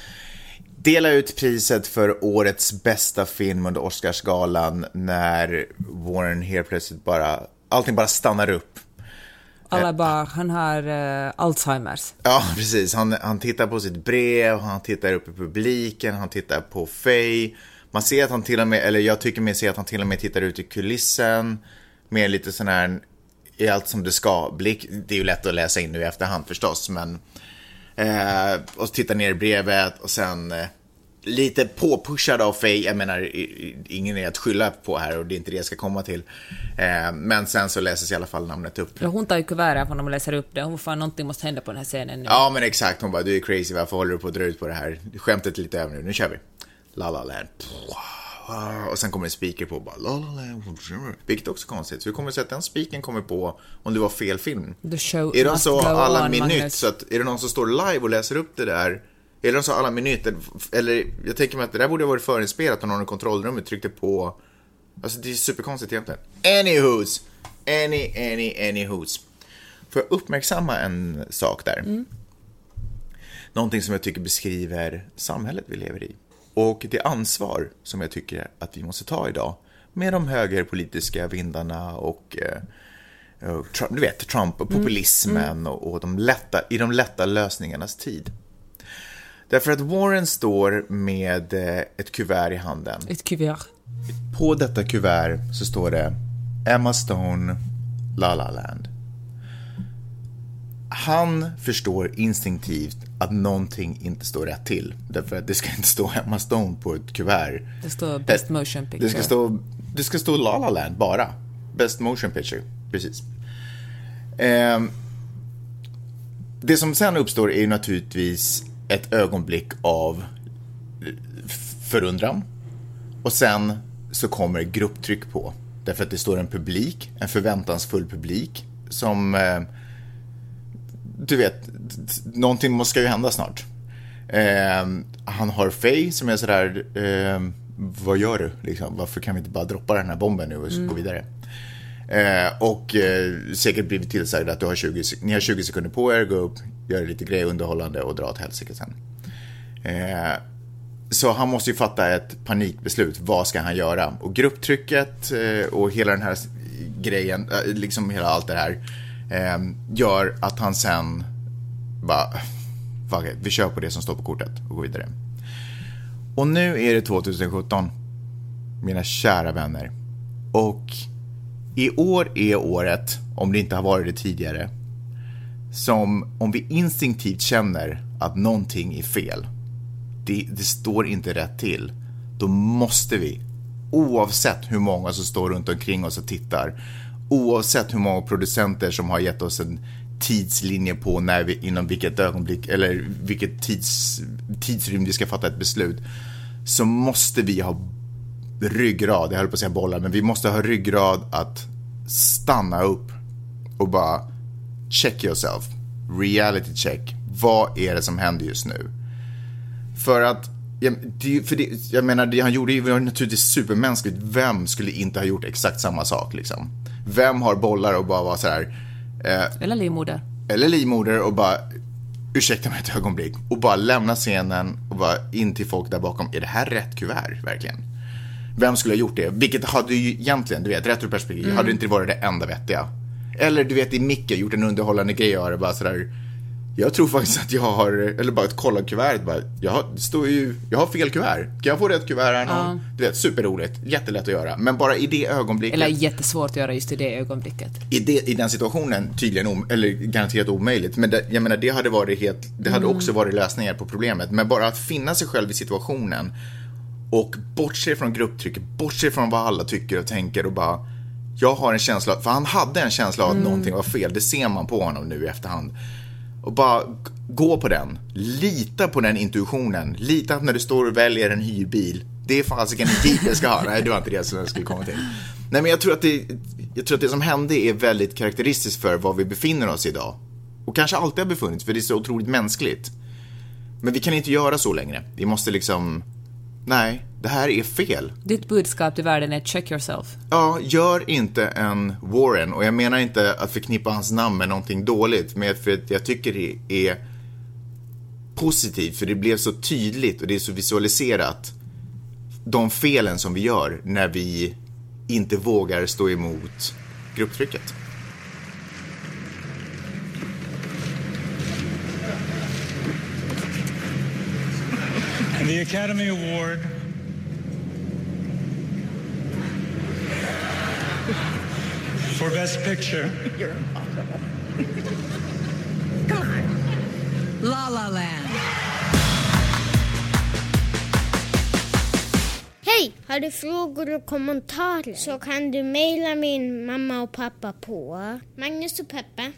dela ut priset för årets bästa film under Oscarsgalan när Warren helt plötsligt bara, allting bara stannar upp alla bara, han har uh, Alzheimers. Ja, precis. Han, han tittar på sitt brev, han tittar upp i publiken, han tittar på Faye. Man ser att han till och med, eller jag tycker mig se att han till och med tittar ut i kulissen med lite sån här, i allt som det ska blick. Det är ju lätt att läsa in nu i efterhand förstås, men eh, och tittar ner i brevet och sen eh, lite påpushad av Faye, jag menar ingen är att skylla på här och det är inte det jag ska komma till. Eh, men sen så läses i alla fall namnet upp. Ja, hon tar ju kuvertet från dem och läser upp det. Hon fan någonting måste hända på den här scenen nu. Ja men exakt, hon bara du är crazy, varför håller du på att dra ut på det här? Skämtet är lite över nu, nu kör vi. La La Land. Och sen kommer en speaker på bara la la la. Vilket också är konstigt. Så hur kommer det sig att den speakern kommer på om det var fel film? The show är de så alla minut så att är det någon som står live och läser upp det där eller de sa alla minuter, eller jag tänker mig att det där borde ha varit förinspelat om någon i kontrollrummet tryckte på. Alltså det är superkonstigt egentligen. Anywho's, any, any, anywho's. Får jag uppmärksamma en sak där? Mm. Någonting som jag tycker beskriver samhället vi lever i. Och det ansvar som jag tycker att vi måste ta idag med de högerpolitiska vindarna och eh, du vet, Trump och mm. populismen mm. Mm. Och, och de lätta, i de lätta lösningarnas tid. Därför att Warren står med eh, ett kuvert i handen. Ett kuvert. På detta kuvert så står det Emma Stone, La La Land. Han förstår instinktivt att någonting inte står rätt till. Därför att det ska inte stå Emma Stone på ett kuvert. Det står Best Motion Picture. Det ska stå, det ska stå La La Land bara. Best Motion Picture, precis. Eh, det som sen uppstår är ju naturligtvis ett ögonblick av förundran. Och sen så kommer grupptryck på. Därför att det står en publik, en förväntansfull publik som eh, du vet, någonting måste ska ju hända snart. Eh, han har Faye som är sådär, eh, vad gör du? Liksom, varför kan vi inte bara droppa den här bomben nu och mm. gå vidare? Eh, och eh, säkert blivit tillsagd att du har 20, ni har 20 sekunder på er, gå upp, göra lite grejer underhållande och dra åt helsike sen. Eh, så han måste ju fatta ett panikbeslut. Vad ska han göra? Och grupptrycket eh, och hela den här grejen, eh, liksom hela allt det här, eh, gör att han sen bara, fuck it, vi kör på det som står på kortet och går vidare. Och nu är det 2017, mina kära vänner. Och i år är året, om det inte har varit det tidigare, som om vi instinktivt känner att någonting är fel. Det, det, står inte rätt till. Då måste vi, oavsett hur många som står runt omkring oss och tittar, oavsett hur många producenter som har gett oss en tidslinje på när vi, inom vilket ögonblick eller vilket tids, tidsrymd vi ska fatta ett beslut, så måste vi ha ryggrad, jag höll på att säga bollar, men vi måste ha ryggrad att stanna upp och bara check yourself, reality check. Vad är det som händer just nu? För att, för det, jag menar, det han gjorde var naturligtvis supermänskligt. Vem skulle inte ha gjort exakt samma sak liksom? Vem har bollar och bara var så här... Eh, eller livmoder. Eller livmoder och bara, ursäkta mig ett ögonblick, och bara lämna scenen och bara in till folk där bakom. Är det här rätt kuvert, verkligen? Vem skulle ha gjort det? Vilket hade ju egentligen, du vet, retroperspektiv, mm. hade inte varit det enda vettiga. Eller du vet, i Micke gjort en underhållande grej och bara sådär jag tror faktiskt att jag har, eller bara ett kolla kuvertet bara, jag har, står ju, jag har fel kuvert. Kan jag få rätt kuvert här ja. Du vet, superroligt, jättelätt att göra. Men bara i det ögonblicket. Eller jättesvårt att göra just i det ögonblicket. I, det, i den situationen, tydligen, om, eller garanterat omöjligt. Men det, jag menar, det hade varit helt, det hade mm. också varit lösningar på problemet. Men bara att finna sig själv i situationen och bortse från grupptrycket, bortse från vad alla tycker och tänker och bara jag har en känsla, för han hade en känsla av att mm. någonting var fel, det ser man på honom nu i efterhand. Och bara gå på den. Lita på den intuitionen. Lita när du står och väljer en hyrbil. Det är fasiken en jeep jag ska ha. Nej, det var inte det som jag skulle komma till. Nej, men jag tror, att det, jag tror att det som hände är väldigt karaktäristiskt för var vi befinner oss idag. Och kanske alltid har befunnits, för det är så otroligt mänskligt. Men vi kan inte göra så längre. Vi måste liksom nej, det här är fel. Ditt budskap till världen är check yourself. Ja, gör inte en Warren. Och jag menar inte att förknippa hans namn med någonting dåligt, men för att jag tycker det är positivt, för det blev så tydligt och det är så visualiserat. De felen som vi gör när vi inte vågar stå emot grupptrycket. the Academy Award for Best Picture. You're impossible. Come on. La La Land. Hej! Har du frågor och kommentarer så kan du mejla min mamma och pappa på Magnus och Peppe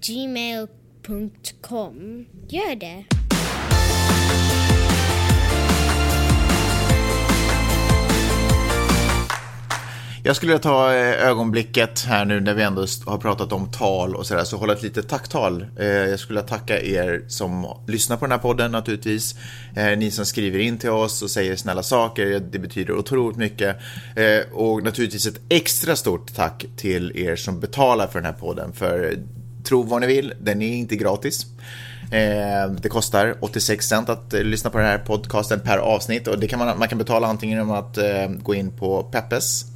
gmail.com. Gör det! Jag skulle vilja ta eh, ögonblicket här nu när vi ändå har pratat om tal och sådär, så hålla ett litet tacktal. Eh, jag skulle vilja tacka er som lyssnar på den här podden naturligtvis. Eh, ni som skriver in till oss och säger snälla saker, det betyder otroligt mycket. Och naturligtvis ett extra stort tack till er som betalar för den här podden, för tro vad ni vill, den är inte gratis. det kostar 86 cent att lyssna på den här podcasten per avsnitt och det kan man, man kan betala antingen genom att gå in på Peppes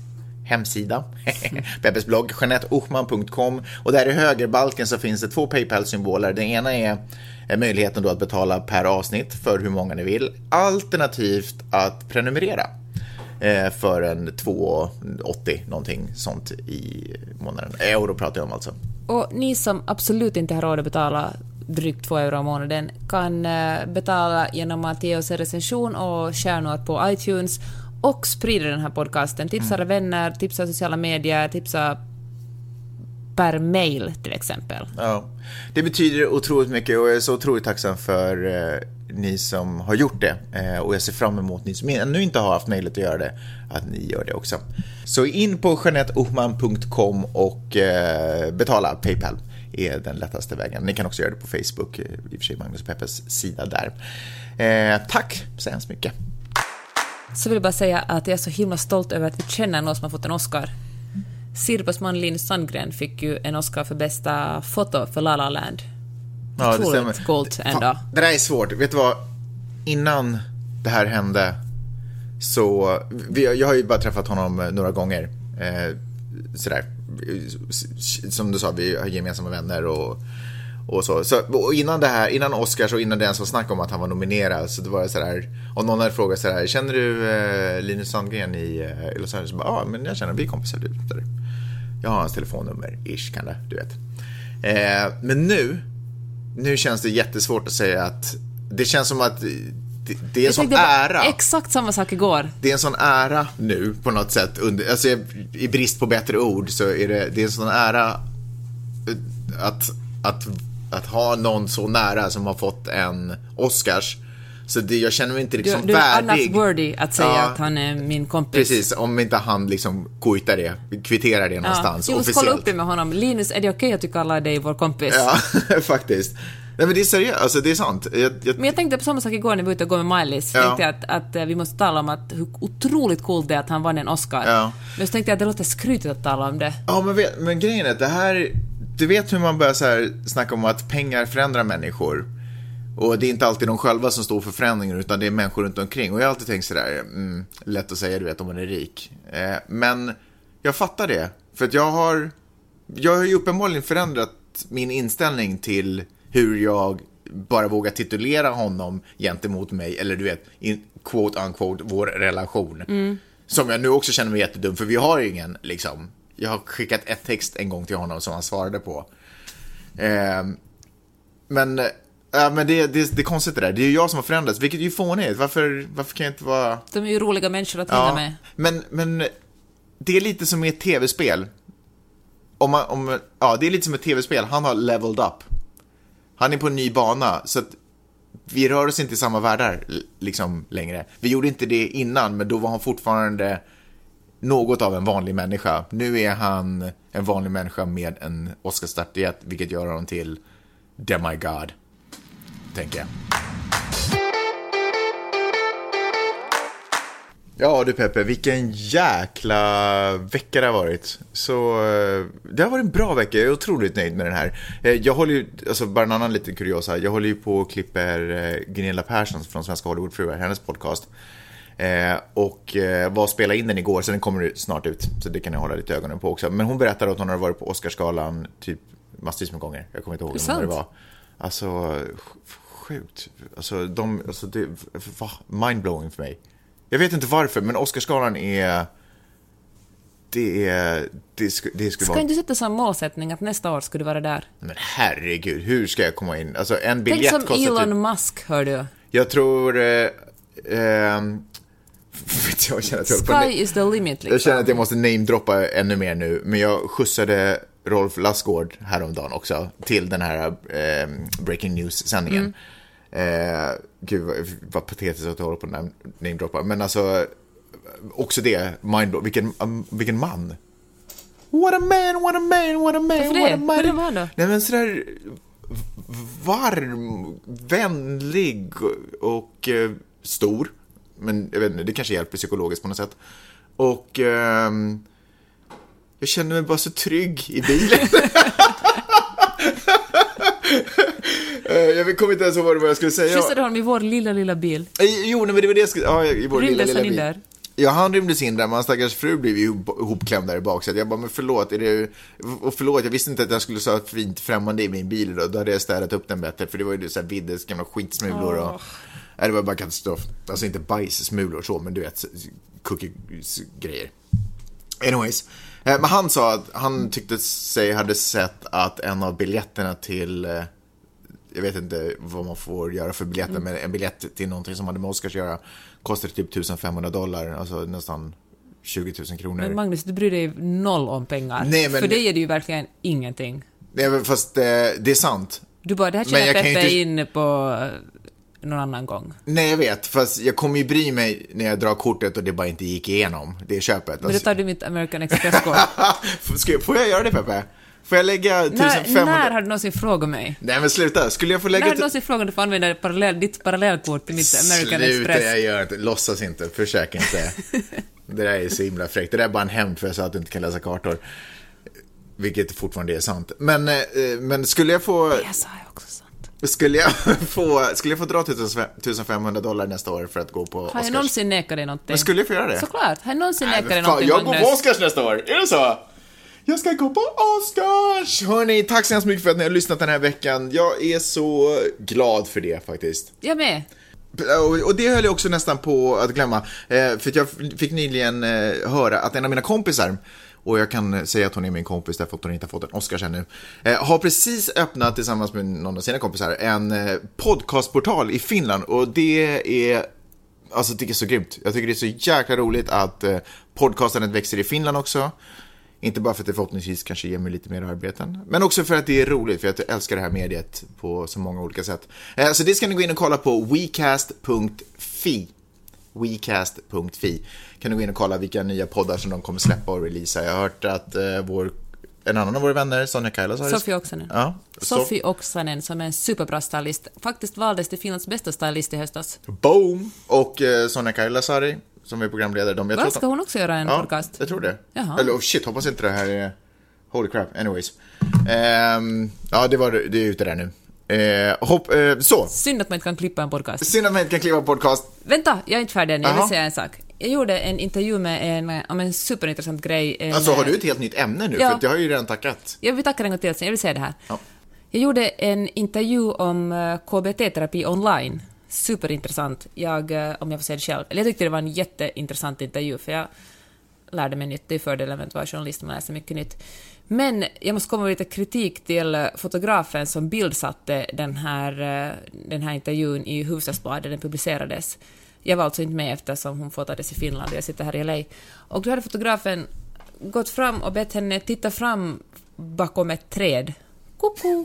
hemsida, Peppes blogg, JeanetteOchman.com och där i högerbalken så finns det två Paypal-symboler. Den ena är eh, möjligheten då att betala per avsnitt för hur många ni vill, alternativt att prenumerera eh, för en 2,80 någonting sånt i månaden. Eh, euro pratar jag om alltså. Och ni som absolut inte har råd att betala drygt 2 euro i månaden kan betala genom att ge oss en recension och stjärnor på iTunes och sprida den här podcasten. Tipsa era vänner, tipsa sociala medier, tipsa per mail till exempel. Ja, det betyder otroligt mycket och jag är så otroligt tacksam för eh, ni som har gjort det. Eh, och jag ser fram emot ni som ännu inte har haft möjlighet att göra det, att ni gör det också. Så in på janetteohman.com och eh, betala Paypal är den lättaste vägen. Ni kan också göra det på Facebook, eh, i och för sig Magnus och Peppes sida där. Eh, tack så hemskt mycket. Så vill jag bara säga att jag är så himla stolt över att vi känner någon som har fått en Oscar. Sirpas man Linus Sandgren fick ju en Oscar för bästa foto för La La Land. Ja, det stämmer. coolt ändå. Det där är svårt. Vet du vad? Innan det här hände så... Jag har ju bara träffat honom eh, några gånger. Eh, sådär. Som du sa, vi har gemensamma vänner och, och så. så och innan det här, innan Oscars och innan det ens var snack om att han var nominerad så det var det sådär. Om någon hade frågat sådär, känner du eh, Linus Sandgren i, eh, Los Angeles? Ja, ah, men jag känner, vi är kompisar. Du, där. Jag har hans telefonnummer, ish, kan det, du vet. Eh, men nu, nu känns det jättesvårt att säga att det känns som att det, det är en Jag sån ära. exakt samma sak igår. Det är en sån ära nu på något sätt. Under, alltså, I brist på bättre ord så är det, det är en sån ära eh, att, att, att ha någon så nära som har fått en Oscars. Så det, jag känner mig inte Du, liksom du är annars värdig. worthy att säga Ja. att han är min kompis. Precis, om inte han liksom kojtar det, kvitterar det någonstans Ja, vi måste kolla officiellt. upp det med honom. Linus, är det okej att du kallar dig vår kompis? Ja, faktiskt. Nej men det är seriöst, alltså det är sant. Jag, jag, Men jag tänkte på samma sak igår när vi var ute och gå med Miley's. Ja. tänkte jag att, att eh, vi måste tala om att hur otroligt coolt det är att han vann en Oscar. Ja. Men så tänkte jag att det låter skrytigt att tala om det. Ja, men, vet, men grejen är att det här... Du vet hur man börjar så här snacka om att pengar förändrar människor. Och det är inte alltid de själva som står för förändringen, utan det är människor runt omkring. Och jag har alltid tänkt sådär, mm, lätt att säga, du vet, om man är rik. Eh, men jag fattar det. För att jag har... Jag har ju uppenbarligen förändrat min inställning till hur jag bara vågar titulera honom gentemot mig, eller du vet, in, quote unquote, vår relation. Som jag nu också känner mig jättedum, för vi har ingen, liksom. Jag har skickat ett text en gång till honom som han svarade på. Eh, men, äh, men det, det, det är konstigt det där. Det är ju jag som har förändrats, vilket är ju fånigt. Varför, varför kan jag inte vara... De är ju roliga människor att hänga Ja, med. men, men det är lite som i ett tv-spel. Om man, om, ja, det är lite som ett tv-spel. Han har leveled up. Han är på en ny bana, så att vi rör oss inte i samma världar liksom längre. Vi gjorde inte det innan, men då var han fortfarande något av en vanlig människa. Nu är han en vanlig människa med en Oscarsstatyett, vilket gör honom till demigod, tänker jag. Ja du Peppe, vilken jäkla vecka det har varit. Så eh, det har varit en bra vecka, jag är otroligt nöjd med den här. Eh, jag håller ju, alltså bara en annan liten kuriosa, jag håller ju på och klipper eh, Gunilla Persson från Svenska Hollywoodfruar, hennes podcast. Eh, och eh, var spelade in den igår, så den kommer snart ut. Så det kan ni hålla lite ögonen på också. Men hon berättade att hon har varit på Oscarsgalan typ massvis med gånger. Jag kommer inte ihåg hur många det var. Alltså, sj- sjukt. Alltså, de, alltså det, va? Mindblowing för mig. Jag vet inte varför, men Oscarsgalan är... Det är... Det, sk, det skulle Ska vara... inte du sätta som målsättning att nästa år du vara där? Men herregud, hur ska jag komma in? Alltså en Tänk biljett som kostar Elon typ... Musk, hör du. Jag tror... Eh, vet jag, känner att jag Sky is the limit liksom. Jag känner att jag måste namedroppa ännu mer nu, men jag skjutsade Rolf Lassgård häromdagen också till den här eh, Breaking News-sändningen. Eh, gud vad, vad patetiskt att jag håller på att namedroppa, men alltså också det, mindblow, vilken, um, vilken man. What a man, what a man, what a man, Varför det? a man. Hur var han då? Nej men sådär varm, vänlig och eh, stor. Men jag vet inte, det kanske hjälper psykologiskt på något sätt. Och ehm, jag känner mig bara så trygg i bilen. Eh, jag kommer inte ens ihåg vad jag skulle säga. Skjutsade honom i vår lilla, lilla bil. Eh, Jo, nej, men det var det jag skulle... Ja, i vår lilla, Rymdes lilla in bil. där? Ja, han rymdes in där, men hans stackars fru blev ju ihopklämd där i baksätet. Jag bara, men förlåt, är det... Och förlåt, jag visste inte att jag skulle ha ett fint främmande i min bil då. Då hade jag städat upp den bättre, för det var ju så här Viddes gamla skitsmulor och... Nej, det var bara katastrof. Alltså inte bajssmulor så, men du vet, cookie-grejer. Anyways. Eh, Men han sa att han tyckte sig hade sett att en av biljetterna till eh, jag vet inte vad man får göra för biljetter, Mm. men en biljett till någonting som hade med Oscars att göra kostade typ 1500 dollar, alltså nästan 20 000 kronor. Men Magnus, du bryr dig noll om pengar. Nej, men- För dig är det ju verkligen ingenting. Nej, men fast eh, det är sant. Du bara, det här tjänar Peppe inte- in på någon annan gång. Nej, jag vet, fast jag kommer ju bry mig när jag drar kortet och det bara inte gick igenom, det köpet. Men då tar du mitt American Express-kort. Jag- får jag göra det, Peppe? Får jag lägga när, 1500... när har du någonsin frågat mig? Nej, men sluta. Skulle jag få När lägga... har du någonsin frågat om du får använda parallell, ditt parallellkort till mitt American Sluta, Express? jag gör inte. Låtsas inte. Försök inte. det där är så himla fräckt. Det där är bara en hämnd för jag sa att du inte kan läsa kartor. Vilket fortfarande är sant. Men, eh, men skulle jag få... Jag sa ju också sant. Skulle jag få, skulle jag få dra 1500 dollar nästa år för att gå på Har Oscars? jag någonsin nekat dig någonting? Men skulle jag få göra det? Såklart. Har jag någonsin nekat dig någonting, jag går på? Oscars nästa år, är det så? Jag ska gå på Oscars! Hörni, tack så hemskt mycket för att ni har lyssnat den här veckan. Jag är så glad för det faktiskt. Jag med. Och- det höll jag också nästan på att glömma. Eh, För jag fick nyligen eh, höra att en av mina kompisar, och jag kan eh, säga att hon är min kompis därför att hon inte har fått en Oscars ännu, eh, har precis öppnat tillsammans med någon av sina kompisar en eh, podcastportal i Finland och det är Alltså jag tycker det är så grymt. Jag tycker det är så jäkla roligt att eh, podcastandet växer i Finland också. Inte bara för att det förhoppningsvis kanske ger mig lite mer arbeten, men också för att det är roligt, för att jag älskar det här mediet på så många olika sätt. Eh, Så det ska ni gå in och kolla på wecast.fi. Wecast.fi. Kan du gå in och kolla vilka nya poddar som de kommer släppa och releasa. Jag har hört att eh, vår, en annan av våra vänner, Sonja Kailas, har Sofie Oksanen. Ja, Sofie Oksanen som är en superbra stylist. Faktiskt valdes till Finlands bästa stylist i höstas. Boom! Och eh, Sonja Kailasari, som är programledare. De, jag Va, ska hon också göra en ja, podcast? jag tror det. Jaha. Eller oh shit, hoppas inte det här är... Holy crap, anyways. Ehm, ja, det var det är ute där nu. Eh, hopp, eh, så, Synd att man inte kan klippa en podcast. synd att man inte kan kliva podcast. Vänta, jag är inte färdig än. Jag vill Jaha. säga en sak. Jag gjorde en intervju med en, om en superintressant grej. En, Alltså har du ett helt nytt ämne nu? Ja. För jag har ju redan tackat. Jag vill tacka en gång till sen, jag vill säga det här. Ja. Jag gjorde en intervju om eh, KBT-terapi online. Superintressant, jag, eh, om jag får säga det själv. Eller jag tyckte det var en jätteintressant intervju, för jag lärde mig nytt. Det är fördelen med att vara journalist, man lär sig mycket nytt. Men jag måste komma med lite kritik till eh, fotografen som bildsatte den här, eh, den här intervjun i Hufvudstadsbladet, den publicerades. Jag var alltså inte med eftersom hon fotades i Finland och jag sitter här i LA. Och då hade fotografen gått fram och bett henne titta fram bakom ett träd. Koko!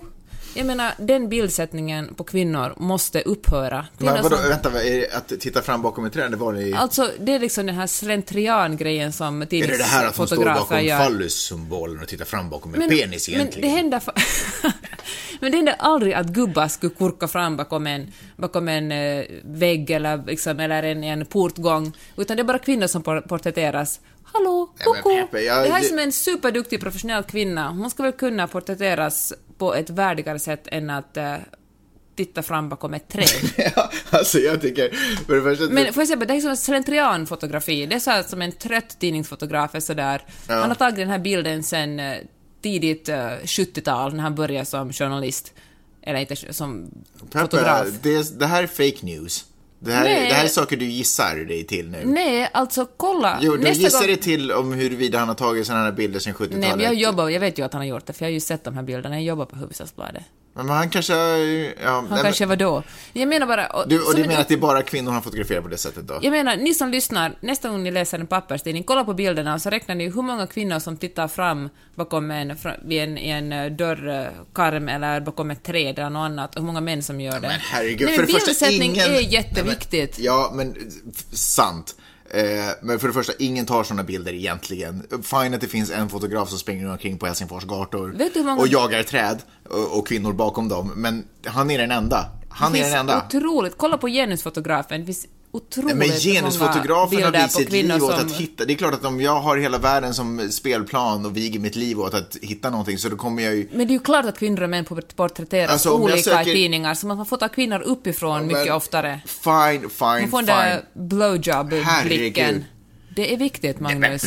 Jag menar, den bildsättningen på kvinnor måste upphöra. Kvinnor Men vadå, som- vänta, det, att titta fram bakom ett träd, det var i... Alltså, det är liksom den här slentrian-grejen som Är det det här att hon står tidningsfotografer bakom gör. fallussymbolen och tittar fram bakom en penis men egentligen? det händer fa- Men det händer aldrig att gubbar skulle kurka fram bakom en, bakom en eh, vägg eller, liksom, eller en, en portgång, utan det är bara kvinnor som por- porträtteras. Hallå, koko! Jag- det här är som en superduktig professionell kvinna. Hon ska väl kunna porträtteras på ett värdigare sätt än att eh, titta fram bakom ett träd. ja, alltså jag tycker, för det första... Men får jag säga, det är som en slentrianfotografi. Det är så här som en trött tidningsfotograf är sådär. Han har tagit den här bilden sen eh, tidigt eh, 70-tal när han började som journalist. Eller inte som fotograf. Peppe, det, det här är fake news. Det här, är, det här är saker du gissar dig till nu. Nej, alltså kolla. Jo, du gissar gång... dig till om huruvida han har tagit sådana här bilder sedan 70-talet. Nej, men jag jobbar, jag vet ju att han har gjort det, för jag har ju sett de här bilderna. Jag jobbar på Hufvudstadsbladet. Men han kanske... Ja, Han nej, kanske var då. Jag menar bara... Och, du, och du en- menar att det är bara kvinnor han fotograferar på det sättet då? Jag menar, ni som lyssnar, nästa gång ni läser en papperstidning, kolla på bilderna och så räknar ni hur många kvinnor som tittar fram bakom en, vid en, en eh, dörrkarm eller bakom ett träd eller något annat, och hur många män som gör det. Men herregud, Nej, för det första ingen... är Nej, jätteviktigt. Men, ja, men sant. Eh, men för det första, ingen tar sådana bilder egentligen. Fine att det finns en fotograf som springer omkring på Helsingfors gator många- och jagar träd och, och kvinnor bakom dem. Men han är den enda. Han det är den enda. otroligt, kolla på genusfotografen, det finns otroligt Men många vigt på sitt liv åt som... att hitta, det är klart att om jag har hela världen som spelplan och viger mitt liv åt att hitta någonting så då kommer jag ju Men det är ju klart att kvinnor och män porträtteras Alltså, olika söker- i tidningar, så man får ta kvinnor uppifrån mycket Men oftare. Fine, fine, Man får den fine. där blowjob-blicken. Det är viktigt, Magnus.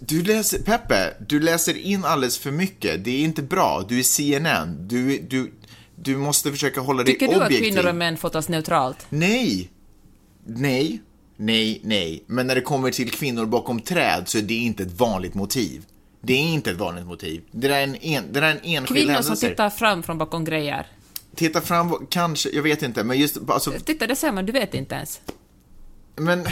du läser, Peppe, du läser in alldeles för mycket. Det är inte bra. Du är CNN. Du, du, du måste försöka hålla dig Tycker du att objektiv. kvinnor och män får tas neutralt? Nej. Nej. Nej, nej. Men när det kommer till kvinnor bakom träd så är det inte ett vanligt motiv. Det är inte ett vanligt motiv. Det där är en, en, det där är en enskild Kvinnor händelse. som tittar fram från bakom grejer. Titta fram, kanske, jag vet inte, men just, alltså, Titta, det ser man, du vet inte ens. men,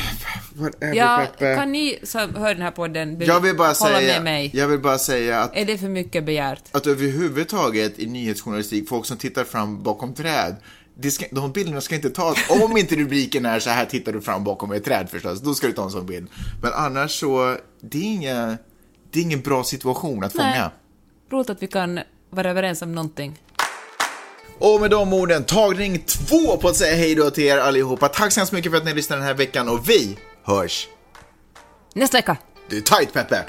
whatever, Ja, Peppe. kan ni som hör den här podden be- Jag vill bara hålla säga, med mig? jag vill bara säga att Är det för mycket begärt? att överhuvudtaget i nyhetsjournalistik, folk som tittar fram bakom träd, ska, de bilderna ska inte tas, om inte rubriken är så här tittar du fram bakom ett träd förstås, då ska du ta en sån bild. Men annars så, det är inga, det är ingen bra situation att Nej. fånga. Roligt att vi kan vara överens om någonting. Och med de orden, tagning två på att säga hej då till er allihopa. Tack så hemskt mycket för att ni lyssnade den här veckan och vi hörs. Nästa vecka! Det är tight Peppe!